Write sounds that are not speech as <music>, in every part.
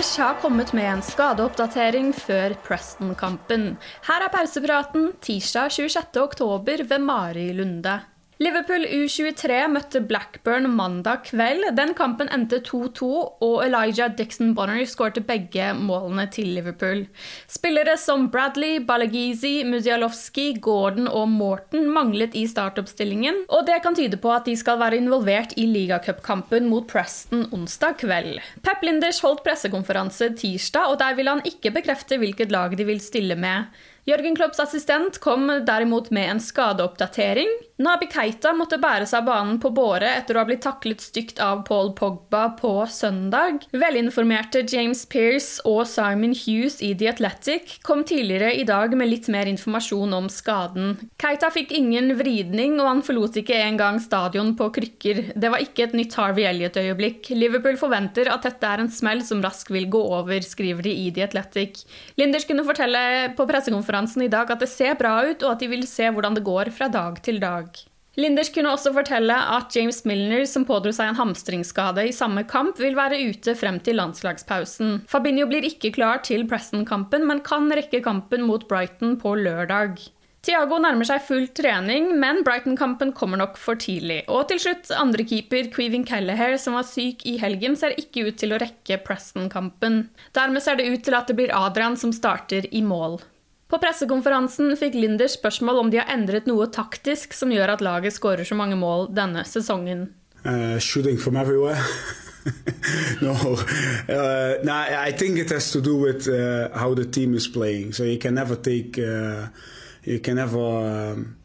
Pep har kommet med en skadeoppdatering før Preston-kampen. Her er pausepraten tirsdag 26.10 ved Mari Lunde. Liverpool U23 møtte Blackburn mandag kveld. Den kampen endte 2-2, og Elijah Dixon Bonner skårte begge målene til Liverpool. Spillere som Bradley, Balagizi, Muzialowski, Gordon og Morton manglet i startoppstillingen, og det kan tyde på at de skal være involvert i ligacupkampen mot Preston onsdag kveld. Pep Linders holdt pressekonferanse tirsdag, og der vil han ikke bekrefte hvilket lag de vil stille med. Jørgen Klopps assistent kom derimot med en skadeoppdatering. Nabi Keita måtte bære seg av banen på båre etter å ha blitt taklet stygt av Paul Pogba på søndag. Velinformerte James Pearce og Simon Hughes i The Athletic kom tidligere i dag med litt mer informasjon om skaden. Keita fikk ingen vridning, og han forlot ikke engang stadion på krykker. Det var ikke et nytt Harvey Elliot-øyeblikk. Liverpool forventer at dette er en smell som raskt vil gå over, skriver de i The Athletic. Linders kunne fortelle på pressekonferansen i dag at det ser bra ut, og at de vil se hvordan det går fra dag til dag. Linders kunne også fortelle at James Milner, som pådro seg en hamstringsskade i samme kamp, vil være ute frem til landslagspausen. Fabinho blir ikke klar til Preston-kampen, men kan rekke kampen mot Brighton på lørdag. Thiago nærmer seg full trening, men Brighton-kampen kommer nok for tidlig. Og til slutt, andrekeeper Queevin Kelleher, som var syk i helgen, ser ikke ut til å rekke Preston-kampen. Dermed ser det ut til at det blir Adrian som starter i mål. På pressekonferansen fikk Linder spørsmål om de har endret noe taktisk som gjør at laget skårer så mange mål denne sesongen. Uh, shooting from everywhere. <laughs> no, uh, nah, I think it has to do with uh, how the team is playing. So you can never take, uh, you can never um,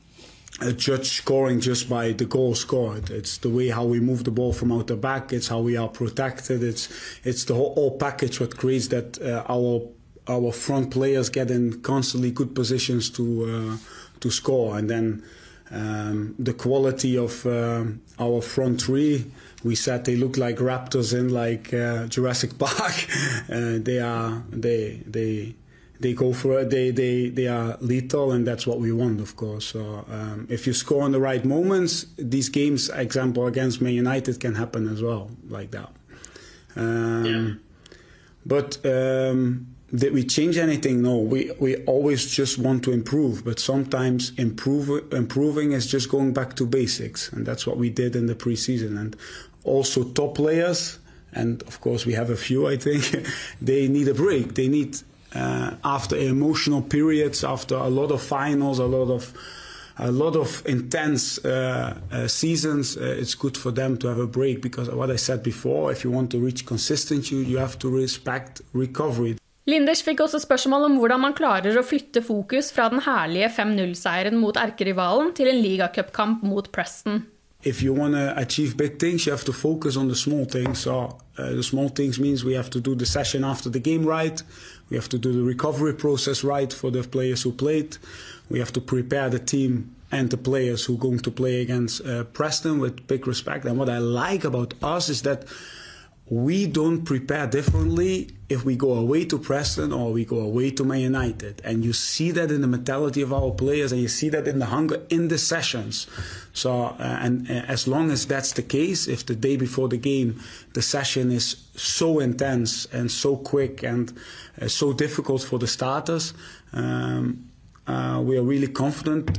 judge scoring just by the goal scored. It's the way how we move the ball from out the back. It's how we are protected. It's it's the whole, whole package what creates that uh, our our front players get in constantly good positions to uh, to score, and then um, the quality of uh, our front three. We said they look like raptors in like uh, Jurassic <laughs> Park. Uh, they are they they they go for it. They they they are lethal, and that's what we want, of course. So um, if you score in the right moments, these games, example against Man United, can happen as well, like that. Um, yeah. But um, did we change anything? No, we, we always just want to improve, but sometimes improve, improving is just going back to basics, and that's what we did in the preseason. And also, top players, and of course, we have a few, I think, <laughs> they need a break. They need, uh, after emotional periods, after a lot of finals, a lot of a lot of intense uh, uh, seasons, uh, it's good for them to have a break because what I said before, if you want to reach consistency, you have to respect recovery. Linders fikk også spørsmål om hvordan man klarer å flytte fokus fra den herlige 5-0-seieren mot erkerivalen til en ligacupkamp mot Preston. If you want to achieve big things, you have to focus on the small things. So uh, the small things means we have to do the session after the game right. We have to do the recovery process right for the players who played. We have to prepare the team and the players who are going to play against uh, Preston with big respect. And what I like about us is that we don't prepare differently if we go away to Preston or we go away to Man United. And you see that in the mentality of our players and you see that in the hunger in the sessions. So, uh, and uh, as long as that's the case, if the day before the game the session is so intense and so quick and uh, so difficult for the starters, um, uh, we are really confident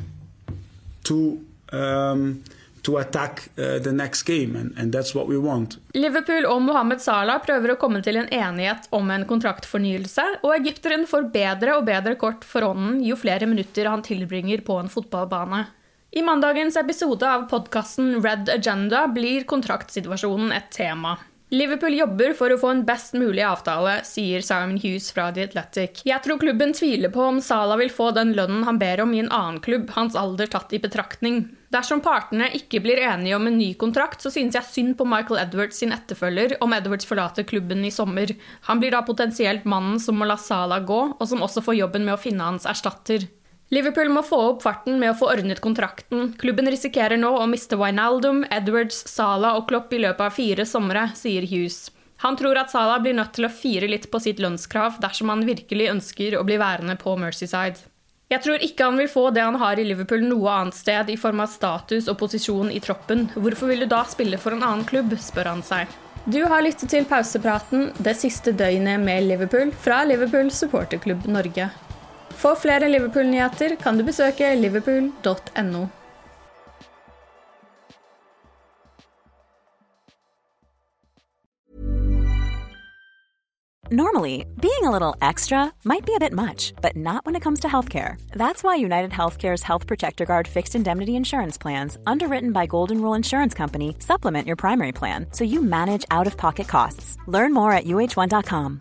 to. Um, to attack uh, the next game, and, and that's what we want. Liverpool og Mohammed Salah prøver å komme til en enighet om en kontraktfornyelse, og egypteren får bedre og bedre kort for hånden jo flere minutter han tilbringer på en fotballbane. I mandagens episode av podkasten Red Agenda blir kontraktsituasjonen et tema. Liverpool jobber for å få en best mulig avtale, sier Simon Hughes fra The Athletic. Jeg tror klubben tviler på om Salah vil få den lønnen han ber om i en annen klubb, hans alder tatt i betraktning. Dersom partene ikke blir enige om en ny kontrakt, så synes jeg synd på Michael Edwards sin etterfølger om Edwards forlater klubben i sommer. Han blir da potensielt mannen som må la Salah gå, og som også får jobben med å finne hans erstatter. Liverpool må få opp farten med å få ordnet kontrakten. Klubben risikerer nå å miste Wijnaldum, Edwards, Salah og Klopp i løpet av fire somre, sier Hughes. Han tror at Salah blir nødt til å fire litt på sitt lønnskrav dersom han virkelig ønsker å bli værende på Mercyside. Jeg tror ikke han vil få det han har i Liverpool noe annet sted i form av status og posisjon i troppen. Hvorfor vil du da spille for en annen klubb, spør han seg. Du har lyttet til pausepraten det siste døgnet med Liverpool fra Liverpool supporterklubb Norge. For flere Liverpool-nyheter kan du besøke liverpool.no. Normally, being a little extra might be a bit much, but not when it comes to healthcare. That's why United Healthcare's Health Protector Guard fixed indemnity insurance plans, underwritten by Golden Rule Insurance Company, supplement your primary plan so you manage out of pocket costs. Learn more at uh1.com.